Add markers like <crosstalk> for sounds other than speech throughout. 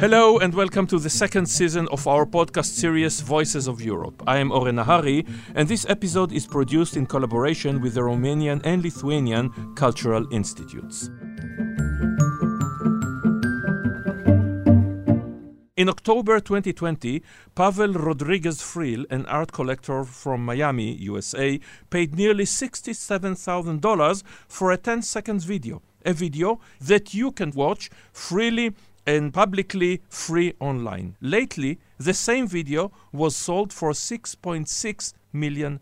Hello and welcome to the second season of our podcast series Voices of Europe. I am Oren Nahari and this episode is produced in collaboration with the Romanian and Lithuanian Cultural Institutes. In October 2020, Pablo Rodriguez Fraile, an art collector from Miami, USA, paid nearly $67,000 for a 10 seconds video. A video that you can watch freely and publicly free online. Lately, the same video was sold for $6.6 million.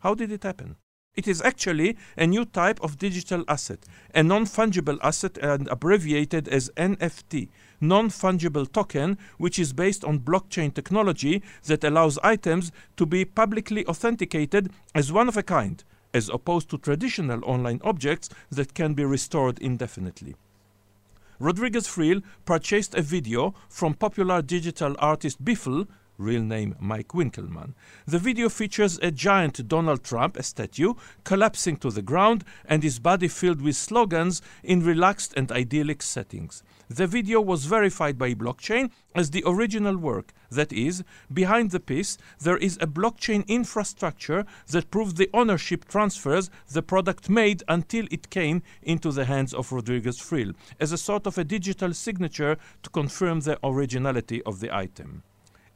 How did it happen? It is actually a new type of digital asset, a non fungible asset and abbreviated as NFT, non fungible token, which is based on blockchain technology that allows items to be publicly authenticated as one of a kind, as opposed to traditional online objects that can be restored indefinitely. Rodriguez Fraile purchased a video from popular digital artist Beeple, real name Mike Winkelmann. The video features a giant Donald Trump, a statue, collapsing to the ground and his body filled with slogans in relaxed and idyllic settings. The video was verified by blockchain as the original work. That is, behind the piece, there is a blockchain infrastructure that proves the ownership transfers the product made until it came into the hands of Rodriguez Fraile, as a sort of a digital signature to confirm the originality of the item.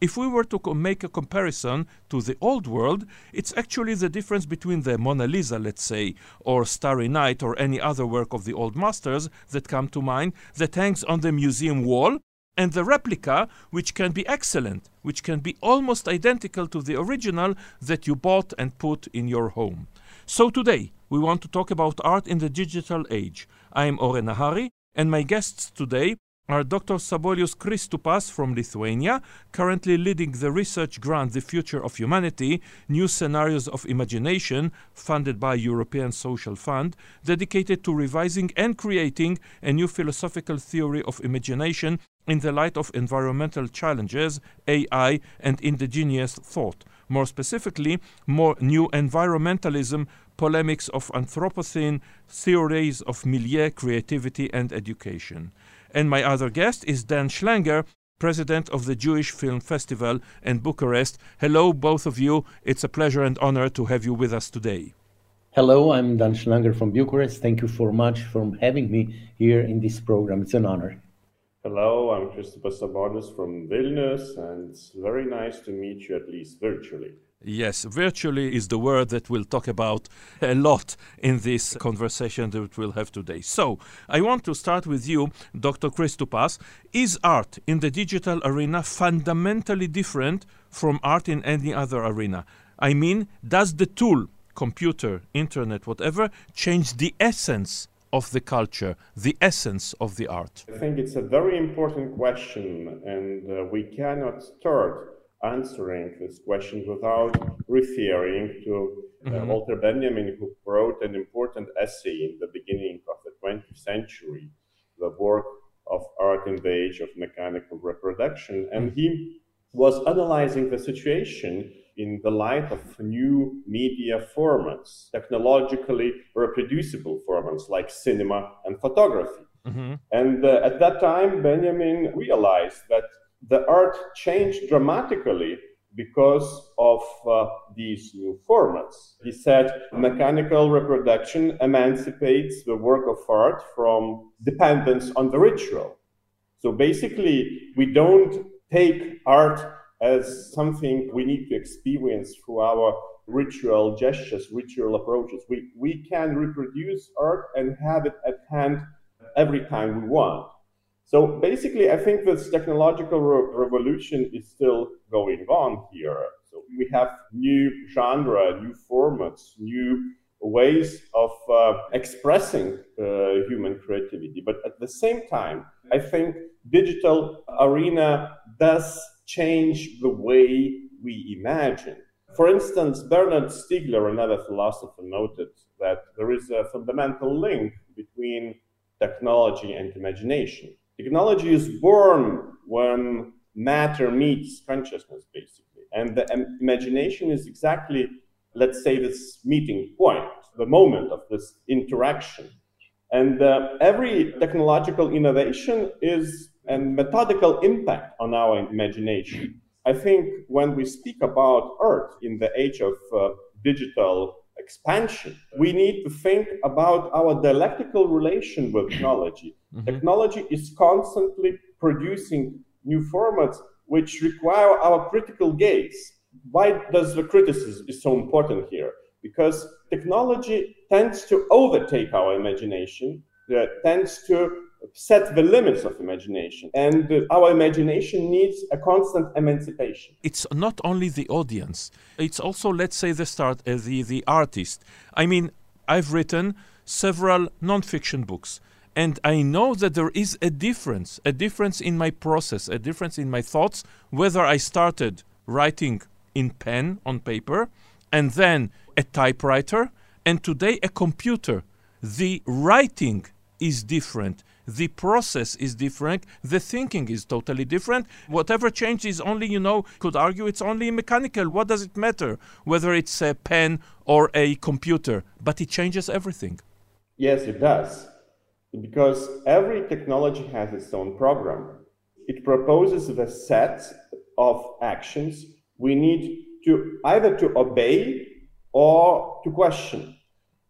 If we were to make a comparison to the old world, it's actually the difference between the Mona Lisa, let's say, or Starry Night, or any other work of the old masters that come to mind that hangs on the museum wall, and the replica, which can be excellent, which can be almost identical to the original that you bought and put in your home. So today, we want to talk about art in the digital age. I am Oren Nahari, and my guests today are Dr. Sabolius Kristupas from Lithuania, currently leading the research grant The Future of Humanity, New Scenarios of Imagination, funded by European Social Fund, dedicated to revising and creating a new philosophical theory of imagination in the light of environmental challenges, AI, and indigenous thought. More specifically, more new environmentalism, polemics of Anthropocene, theories of milieu, creativity, and education. And my other guest is Dan Schlanger, president of the Jewish Film Festival in Bucharest. Hello, both of you. It's a pleasure and honor to have you with us today. Hello, I'm Dan Schlanger from Bucharest. Thank you for much for having me here in this program. It's an honor. Hello, I'm Kristupas Sabolius from Vilnius, and it's very nice to meet you at least virtually. Yes, virtually is the word that we'll talk about a lot in this conversation that we'll have today. So, I want to start with you, Dr. Kristupas. Is art in the digital arena fundamentally different from art in any other arena? I mean, does the tool, computer, internet, whatever, change the essence of the culture, the essence of the art? I think it's a very important question, and uh, we cannot start answering this question without referring to uh, Mhm. Walter Benjamin, who wrote an important essay in the beginning of the 20th century, the work of art in the age of mechanical reproduction. And he was analyzing the situation in the light of new media formats, technologically reproducible formats like cinema and photography. hmm And uh, at that time, Benjamin realized that the art changed dramatically because of uh, these new formats. He said mechanical reproduction emancipates the work of art from dependence on the ritual. So basically, we don't take art as something we need to experience through our ritual gestures, ritual approaches. We, we can reproduce art and have it at hand every time we want. So basically, I think this technological re- revolution is still going on here. So we have new genre, new formats, new ways of uh, expressing uh, human creativity. But at the same time, I think digital arena does change the way we imagine. For instance, Bernard Stiegler, another philosopher, noted that there is a fundamental link between technology and imagination. Technology is born when matter meets consciousness, basically. And the im- imagination is exactly, let's say, this meeting point, the moment of this interaction. And uh, every technological innovation is a methodical impact on our imagination. I think when we speak about Earth in the age of uh, digital expansion, we need to think about our dialectical relation with technology. Mm-hmm. Technology is constantly producing new formats which require our critical gaze. Why does the criticism is so important here? Because technology tends to overtake our imagination, uh, tends to set the limits of imagination. And uh, our imagination needs a constant emancipation. It's not only the audience, it's also, let's say, the start, uh, the, the artist. I mean, I've written several non-fiction books. And I know that there is a difference, a difference in my process, a difference in my thoughts, whether I started writing in pen on paper and then a typewriter and today a computer. The writing is different. The process is different. The thinking is totally different. Whatever change is only, you know, could argue it's only mechanical. What does it matter whether it's a pen or a computer? But it changes everything. Yes, it does. Because every technology has its own program. It proposes the set of actions we need to either to obey or to question.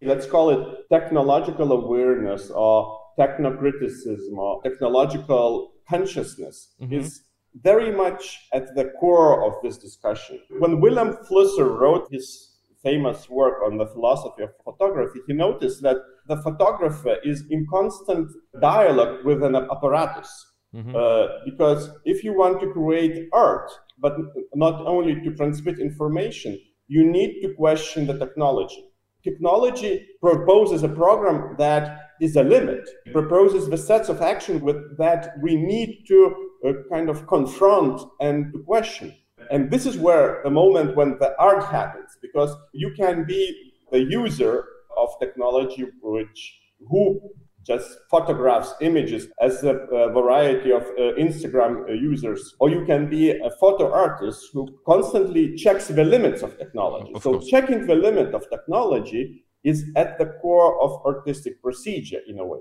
Let's call it technological awareness or technocriticism or technological consciousness mm-hmm. is very much at the core of this discussion. When Vilém Flusser wrote his famous work on the philosophy of photography, he noticed that the photographer is in constant dialogue with an apparatus. Mm-hmm. Uh, because if you want to create art, but not only to transmit information, you need to question the technology. Technology proposes a program that is a limit, proposes the sets of action with, that we need to uh, kind of confront and question. And this is where the moment when the art happens, because you can be the user of technology which who just photographs, images as a, a variety of uh, Instagram uh, users, or you can be a photo artist who constantly checks the limits of technology. Of so course. checking the limit of technology is at the core of artistic procedure in a way.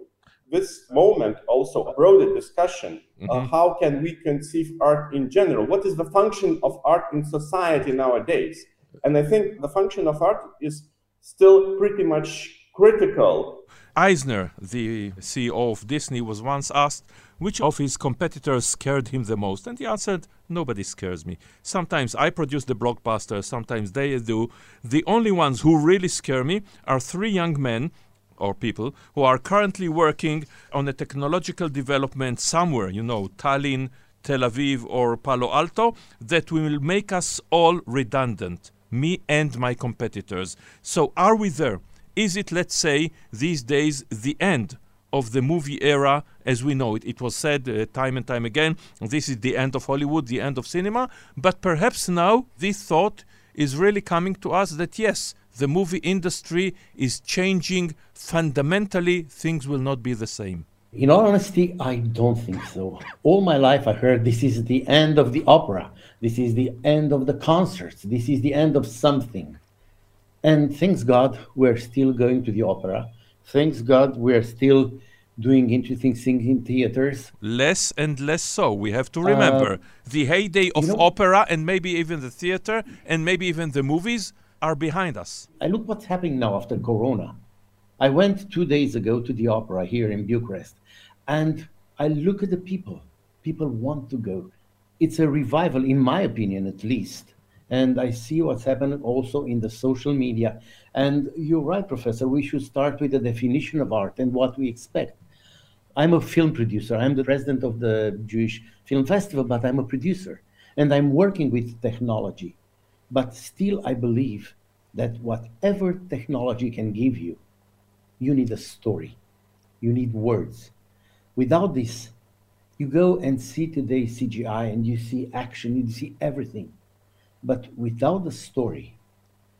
This moment also brought a discussion mm-hmm. how can we conceive art in general? What is the function of art in society nowadays? And I think the function of art is still pretty much critical Eisner, the CEO of Disney, was once asked which of his competitors scared him the most, and he answered, Nobody scares me. Sometimes I produce the blockbuster, sometimes they do. The only ones who really scare me are three young men or people who are currently working on a technological development somewhere, you know, Tallinn, Tel Aviv, or Palo Alto, that will make us all redundant, me and my competitors. So, are we there? Is it, let's say, these days the end of the movie era as we know it? It was said uh, time and time again this is the end of Hollywood, the end of cinema. But perhaps now this thought is really coming to us that yes, the movie industry is changing fundamentally, things will not be the same. In all honesty, I don't think so. All my life, I heard this is the end of the opera. This is the end of the concerts. This is the end of something. And thanks God, we're still going to the opera. Thanks God, we're still doing interesting things in theaters. Less and less so. We have to remember uh, the heyday of you know, opera and maybe even the theater and maybe even the movies are behind us. I look what's happening now after Corona. I went two days ago to the opera here in Bucharest and I look at the people. People want to go. It's a revival, in my opinion, at least and I see what's happening also in the social media. And you're right, Professor, we should start with the definition of art and what we expect. I'm a film producer. I'm the president of the Jewish Film Festival, but I'm a producer and I'm working with technology. But still, I believe that whatever technology can give you, you need a story, you need words. Without this, you go and see today CGI and you see action, you see everything. But without the story,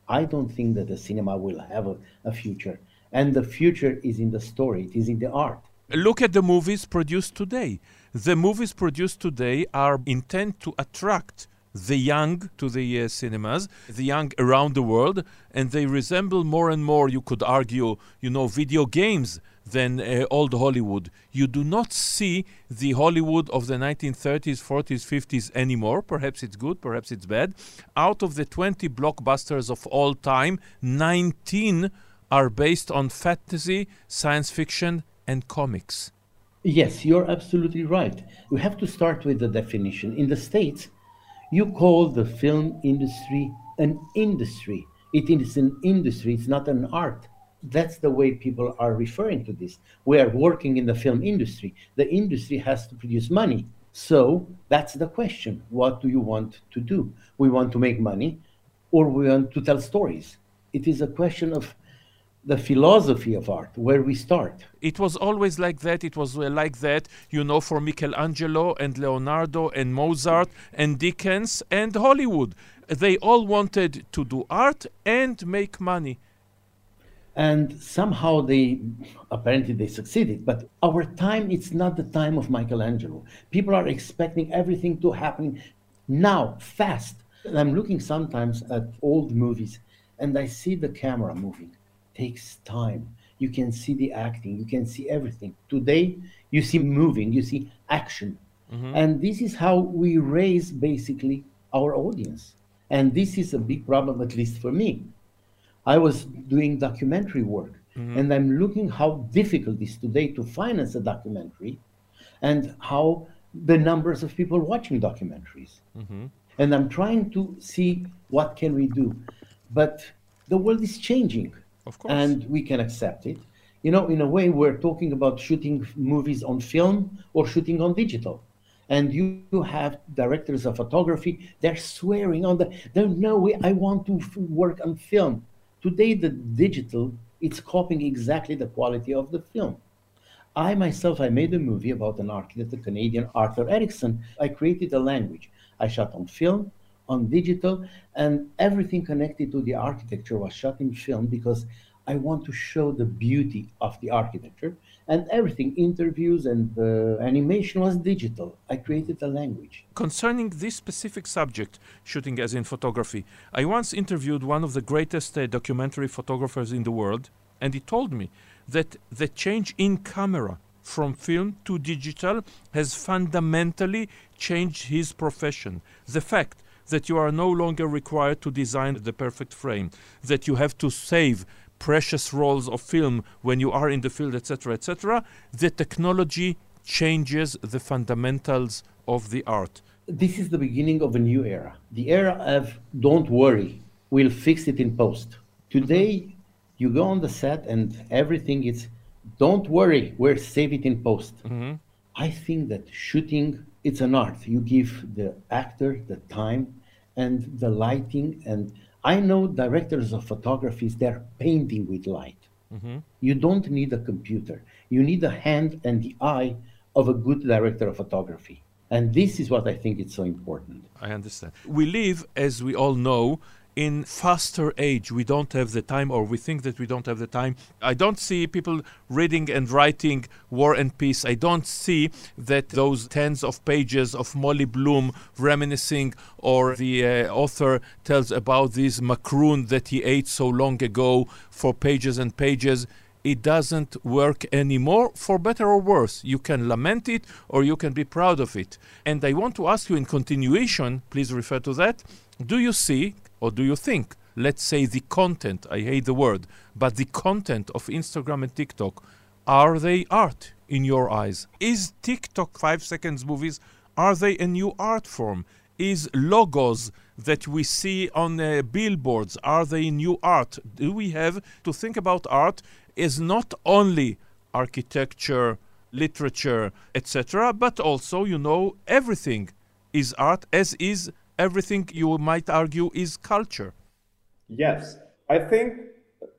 I don't think that the cinema will have a, a future. And the future is in the story, it is in the art. Look at the movies produced today. The movies produced today are intent to attract the young to the uh, cinemas, the young around the world, and they resemble more and more, you could argue, you know, video games than uh, old Hollywood. You do not see the Hollywood of the 1930s, 40s, 50s anymore. Perhaps it's good, perhaps it's bad. Out of the 20 blockbusters of all time, 19 are based on fantasy, science fiction, and comics. Yes, you're absolutely right. We have to start with the definition. In the States, you call the film industry an industry. It is an industry, it's not an art. That's the way people are referring to this. We are working in the film industry. The industry has to produce money. So that's the question. What do you want to do? We want to make money or we want to tell stories. It is a question of the philosophy of art, where we start. It was always like that. It was uh, like that, you know, for Michelangelo and Leonardo and Mozart and Dickens and Hollywood. They all wanted to do art and make money. And somehow they, apparently they succeeded. But our time, it's not the time of Michelangelo. People are expecting everything to happen now, fast. And I'm looking sometimes at old movies and I see the camera moving takes time. You can see the acting, you can see everything. Today, you see moving, you see action. Mm-hmm. And this is how we raise basically our audience. And this is a big problem, at least for me. I was doing documentary work, mm-hmm. and I'm looking how difficult it is today to finance a documentary and how the numbers of people watching documentaries. Mm-hmm. And I'm trying to see what can we do. But the world is changing. Of course. And we can accept it. You know, in a way, we're talking about shooting movies on film or shooting on digital. And you, you have directors of photography, they're swearing on the, they no way, I want to f- work on film. Today, the digital, it's copying exactly the quality of the film. I myself, I made a movie about an architect, the Canadian Arthur Erickson. I created a language. I shot on film, on digital, and everything connected to the architecture was shot in film because I want to show the beauty of the architecture. And everything, interviews and uh, animation was digital. I created a language. Concerning this specific subject, shooting as in photography, I once interviewed one of the greatest uh, documentary photographers in the world, and he told me that the change in camera from film to digital has fundamentally changed his profession. The fact that you are no longer required to design the perfect frame, that you have to save precious rolls of film when you are in the field, etc., etc., the technology changes the fundamentals of the art. This is the beginning of a new era. The era of don't worry, we'll fix it in post. Today, you go on the set and everything is don't worry, we'll save it in post. Mm-hmm. I think that shooting it's an art. You give the actor the time and the lighting. And I know directors of photography, they're painting with light. Mm-hmm. You don't need a computer. You need the hand and the eye of a good director of photography. And this is what I think is so important. I understand. We live, as we all know, in faster age we don't have the time or we think that we don't have the time i don't see people reading and writing war and peace i don't see that those tens of pages of molly bloom reminiscing or the uh, author tells about this macaroon that he ate so long ago for pages and pages it doesn't work anymore for better or worse. You can lament it or you can be proud of it. And I want to ask you in continuation, please refer to that. Do you see, or do you think, let's say the content, I hate the word, but the content of Instagram and TikTok, are they art in your eyes? Is TikTok 5 seconds movies, are they a new art form? Is logos that we see on uh, billboards, are they new art? Do we have to think about art as not only architecture, literature, etc., but also, you know, everything is art, as is everything you might argue is culture. Yes, I think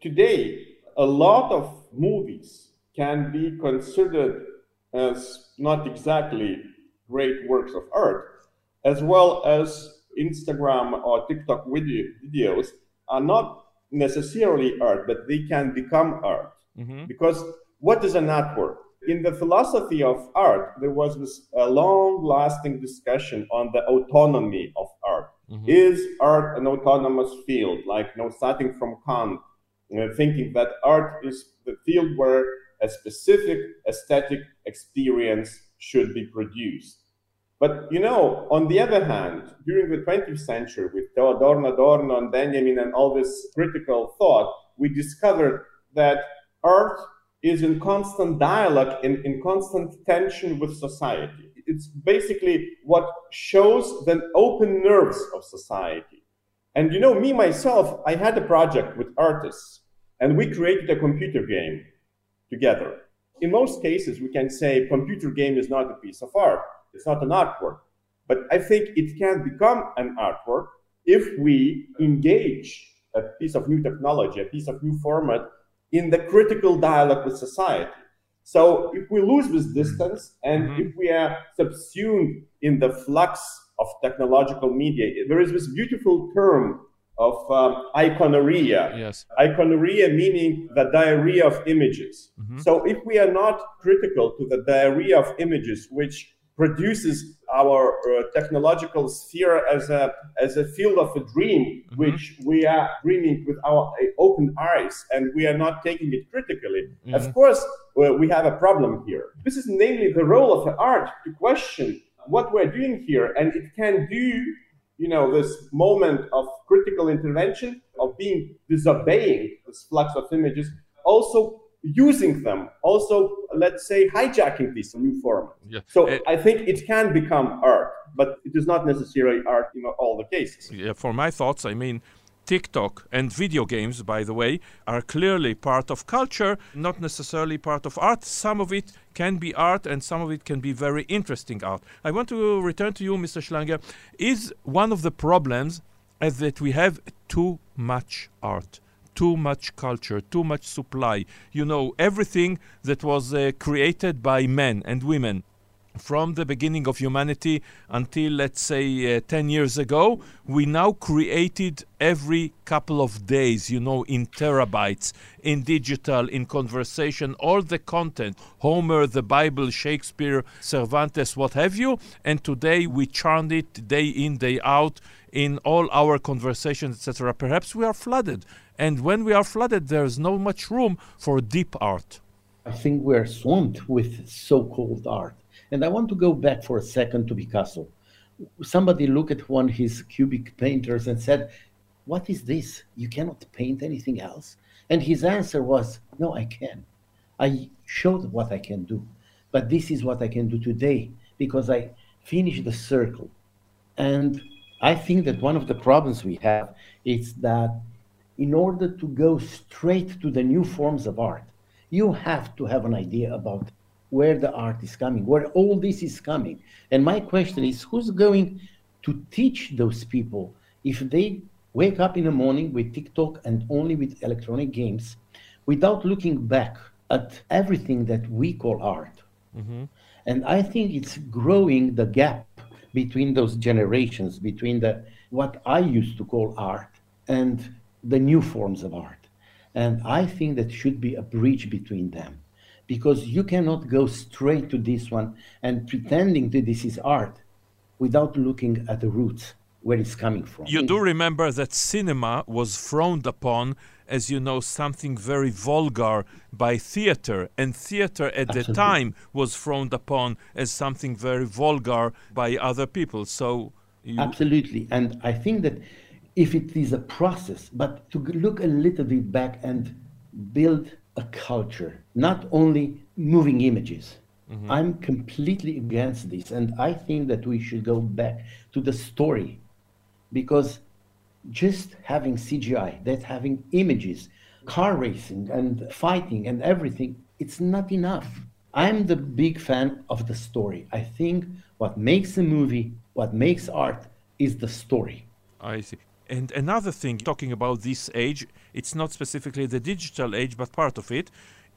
today a lot of movies can be considered as not exactly great works of art, as well as Instagram or TikTok video, videos are not necessarily art, but they can become art. Mm-hmm. Because what is an artwork? In the philosophy of art, there was this long lasting discussion on the autonomy of art. Mm-hmm. Is art an autonomous field? Like, you know, starting from Kant, you know, thinking that art is the field where a specific aesthetic experience should be produced. But you know, on the other hand, during the 20th century, with Theodor Adorno and Benjamin and all this critical thought, we discovered that art is in constant dialogue, in, in constant tension with society. It's basically what shows the open nerves of society. And you know, me myself, I had a project with artists, and we created a computer game together. In most cases, we can say computer game is not a piece of art it's not an artwork. But I think it can become an artwork if we engage a piece of new technology, a piece of new format in the critical dialogue with society. So if we lose this distance and mm-hmm. if we are subsumed in the flux of technological media, there is this beautiful term of um, iconorrhea. Yes. Iconorrhea meaning the diarrhea of images. Mm-hmm. So if we are not critical to the diarrhea of images, which produces our uh, technological sphere as a as a field of a dream mm-hmm. which we are dreaming with our uh, open eyes and we are not taking it critically mm-hmm. of course well, we have a problem here this is namely the role of the art to question what we're doing here and it can do you know this moment of critical intervention of being disobeying this flux of images also using them, also, let's say, hijacking these new forms. Yeah. So uh, I think it can become art, but it is not necessarily art in all the cases. Yeah, for my thoughts, I mean, TikTok and video games, by the way, are clearly part of culture, not necessarily part of art. Some of it can be art and some of it can be very interesting art. I want to return to you, Mr. Schlanger. Is one of the problems is that we have too much art? Too much culture, too much supply. You know, everything that was uh, created by men and women from the beginning of humanity until, let's say, uh, 10 years ago, we now created every couple of days, you know, in terabytes, in digital, in conversation, all the content Homer, the Bible, Shakespeare, Cervantes, what have you. And today we churn it day in, day out in all our conversations, etc. Perhaps we are flooded and when we are flooded, there's no much room for deep art. I think we're swamped with so called art. And I want to go back for a second to Picasso. Somebody looked at one of his cubic painters and said, What is this? You cannot paint anything else? And his answer was, No, I can. I showed what I can do. But this is what I can do today because I finished the circle. And I think that one of the problems we have is that in order to go straight to the new forms of art, you have to have an idea about where the art is coming, where all this is coming. And my question is who's going to teach those people if they wake up in the morning with TikTok and only with electronic games without looking back at everything that we call art? Mm-hmm. And I think it's growing the gap between those generations, between the what I used to call art and the new forms of art. And I think that should be a bridge between them because you cannot go straight to this one and pretending that this is art without looking at the roots where it's coming from. You do remember that cinema was frowned upon as you know something very vulgar by theater and theater at Absolutely. the time was frowned upon as something very vulgar by other people so you... Absolutely and I think that if it is a process, but to look a little bit back and build a culture, not only moving images. Mm-hmm. I'm completely against this. And I think that we should go back to the story because just having CGI, that having images, car racing and fighting and everything, it's not enough. I'm the big fan of the story. I think what makes a movie, what makes art, is the story. I see. And another thing, talking about this age, it's not specifically the digital age, but part of it,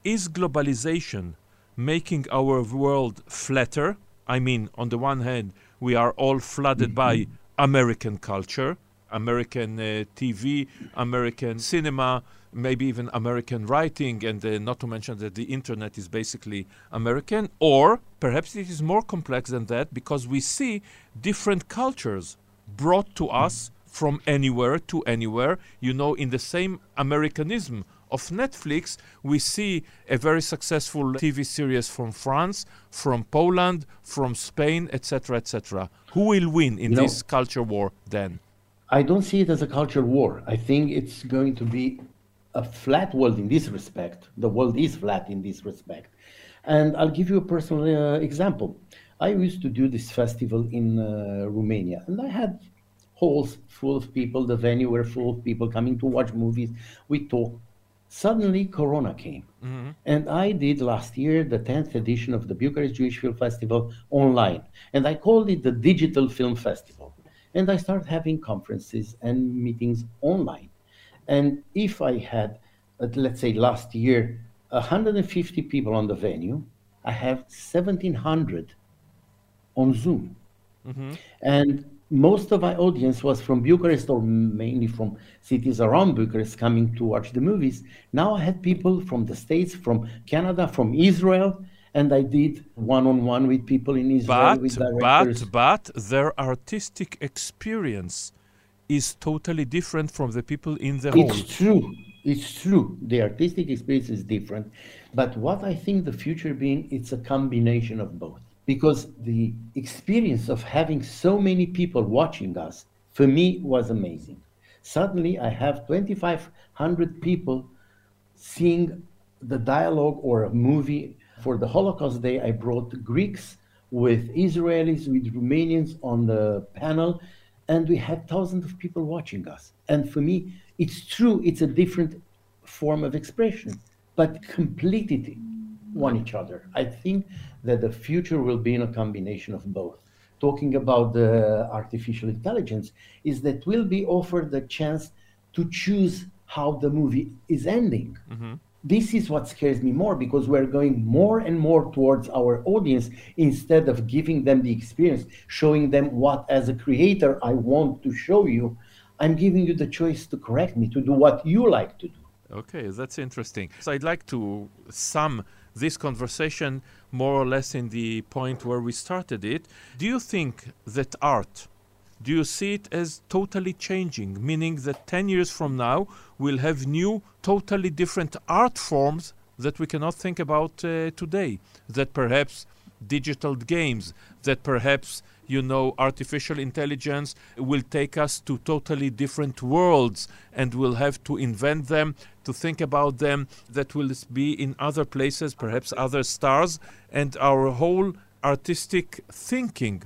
is globalization making our world flatter? I mean, on the one hand, we are all flooded mm-hmm. by American culture, American uh, TV, American cinema, maybe even American writing, and uh, not to mention that the internet is basically American. Or perhaps it is more complex than that because we see different cultures brought to us from anywhere to anywhere, you know, in the same Americanism of Netflix, we see a very successful TV series from France, from Poland, from Spain, etc., etc. Who will win in this culture war then? I don't see it as a culture war. I think it's going to be a flat world in this respect. The world is flat in this respect. And I'll give you a personal uh, example. I used to do this festival in uh, Romania, and I had halls full of people. The venue were full of people coming to watch movies. We talked. Suddenly, Corona came. And I did last year the 10th edition of the Bucharest Jewish Film Festival online. And I called it the Digital Film Festival. And I started having conferences and meetings online. And if I had, let's say last year, 150 people on the venue, I have 1,700 on Zoom. Mm-hmm. And most of my audience was from Bucharest or mainly from cities around Bucharest coming to watch the movies. Now I had people from the States, from Canada, from Israel, and I did one on one with people in Israel, But, but, but their artistic experience is totally different from the people in the hall. It's true. It's true. The artistic experience is different. But what I think the future being, it's a combination of both. Because the experience of having so many people watching us, for me, was amazing. Suddenly, I have 2,500 people seeing the dialogue or a movie. For the Holocaust Day, I brought Greeks with Israelis, with Romanians on the panel, and we had thousands of people watching us. And for me, it's true, it's a different form of expression, but completed one each other. I think that the future will be in a combination of both. Talking about the artificial intelligence, is that we'll be offered the chance to choose how the movie is ending. Mm-hmm. This is what scares me more because we're going more and more towards our audience instead of giving them the experience, showing them what, as a creator, I want to show you. I'm giving you the choice to correct me, to do what you like to do. Okay, that's interesting. So I'd like to sum this conversation more or less in the point where we started it. Do you think that art, do you see it as totally changing, meaning that 10 years from now we'll have new, totally different art forms that we cannot think about uh, today? That perhaps digital games, that perhaps you know, artificial intelligence will take us to totally different worlds and we'll have to invent them, to think about them, that will be in other places, perhaps other stars, and our whole artistic thinking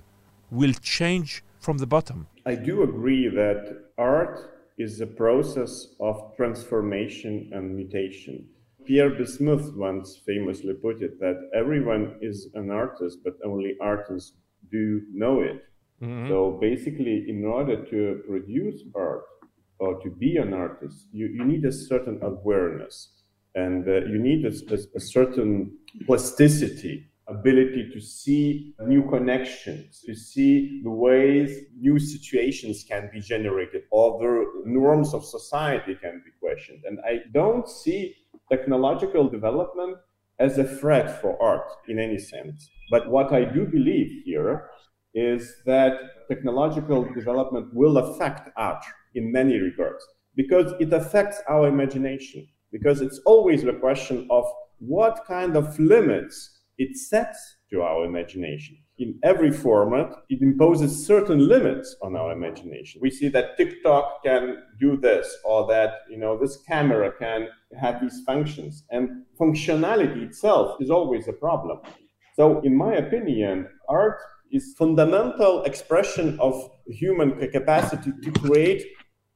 will change from the bottom. I do agree that art is a process of transformation and mutation. Pierre Bismuth once famously put it that everyone is an artist, but only artists do know it. So basically, in order to produce art or to be an artist, you, you need a certain awareness and uh, you need a, a, a certain plasticity, ability to see new connections, to see the ways new situations can be generated, or the norms of society can be questioned. And I don't see technological development as a threat for art in any sense. But what I do believe here is that technological development will affect art in many regards because it affects our imagination. Because it's always the question of what kind of limits it sets to our imagination. In every format, it imposes certain limits on our imagination. We see that TikTok can do this, or that you know this camera can have these functions, and functionality itself is always a problem. So, in my opinion, art is fundamental expression of human capacity to create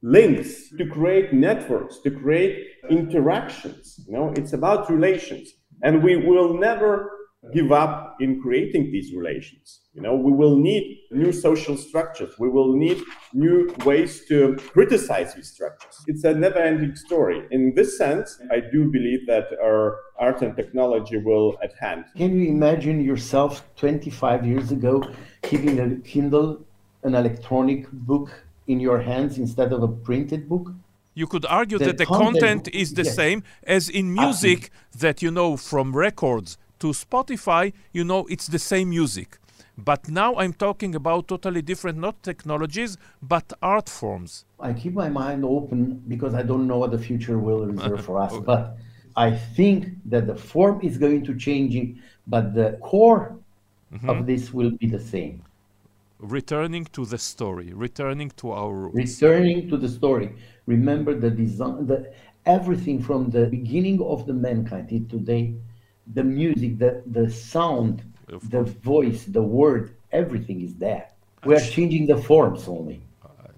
links, to create networks, to create interactions. You know, it's about relations, and we will never give up in creating these relations. You know, we will need new social structures. We will need new ways to criticize these structures. It's a never-ending story. In this sense, I do believe that our art and technology will at hand. Can you imagine yourself 25 years ago keeping a Kindle, an electronic book in your hands instead of a printed book? You could argue The that the content- content is the yes. same as in ah, music that you know from records to Spotify, you know it's the same music. But now I'm talking about totally different, not technologies, but art forms. I keep my mind open because I don't know what the future will reserve for us. <laughs> okay. But I think that the form is going to change, but the core mm-hmm. of this will be the same. Returning to the story, returning to our roots. Returning to the story. Remember the design, the everything from the beginning of the mankind to today, the music, the the sound, the voice, the word, everything is there. We are changing the forms only.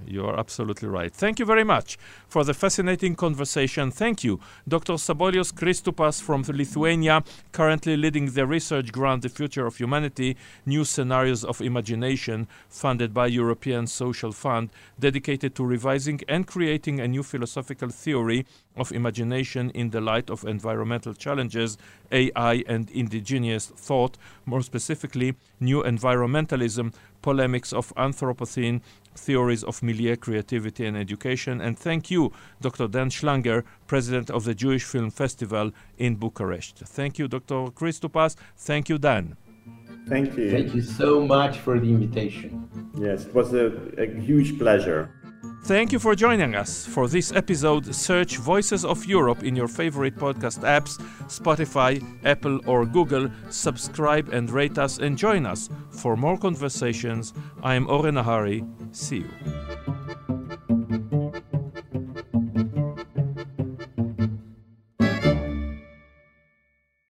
You are absolutely right. Thank you very much for the fascinating conversation. Thank you, Dr. Sabolius Kristupas from Lithuania, currently leading the research grant The Future of Humanity New Scenarios of Imagination, funded by European Social Fund, dedicated to revising and creating a new philosophical theory of imagination in the light of environmental challenges, AI, and indigenous thought, more specifically, new environmentalism, polemics of Anthropocene, theories of milieu, creativity, and education. And thank you, Dr. Dan Schlanger, president of the Jewish Film Festival in Bucharest. Thank you, Dr. Kristupas. Thank you, Dan. Thank you. Thank you so much for the invitation. Yes, it was a, a huge pleasure. Thank you for joining us for this episode. Search Voices of Europe in your favorite podcast apps, Spotify, Apple, or Google. Subscribe and rate us and join us for more conversations. I am Oren Nahari. See you.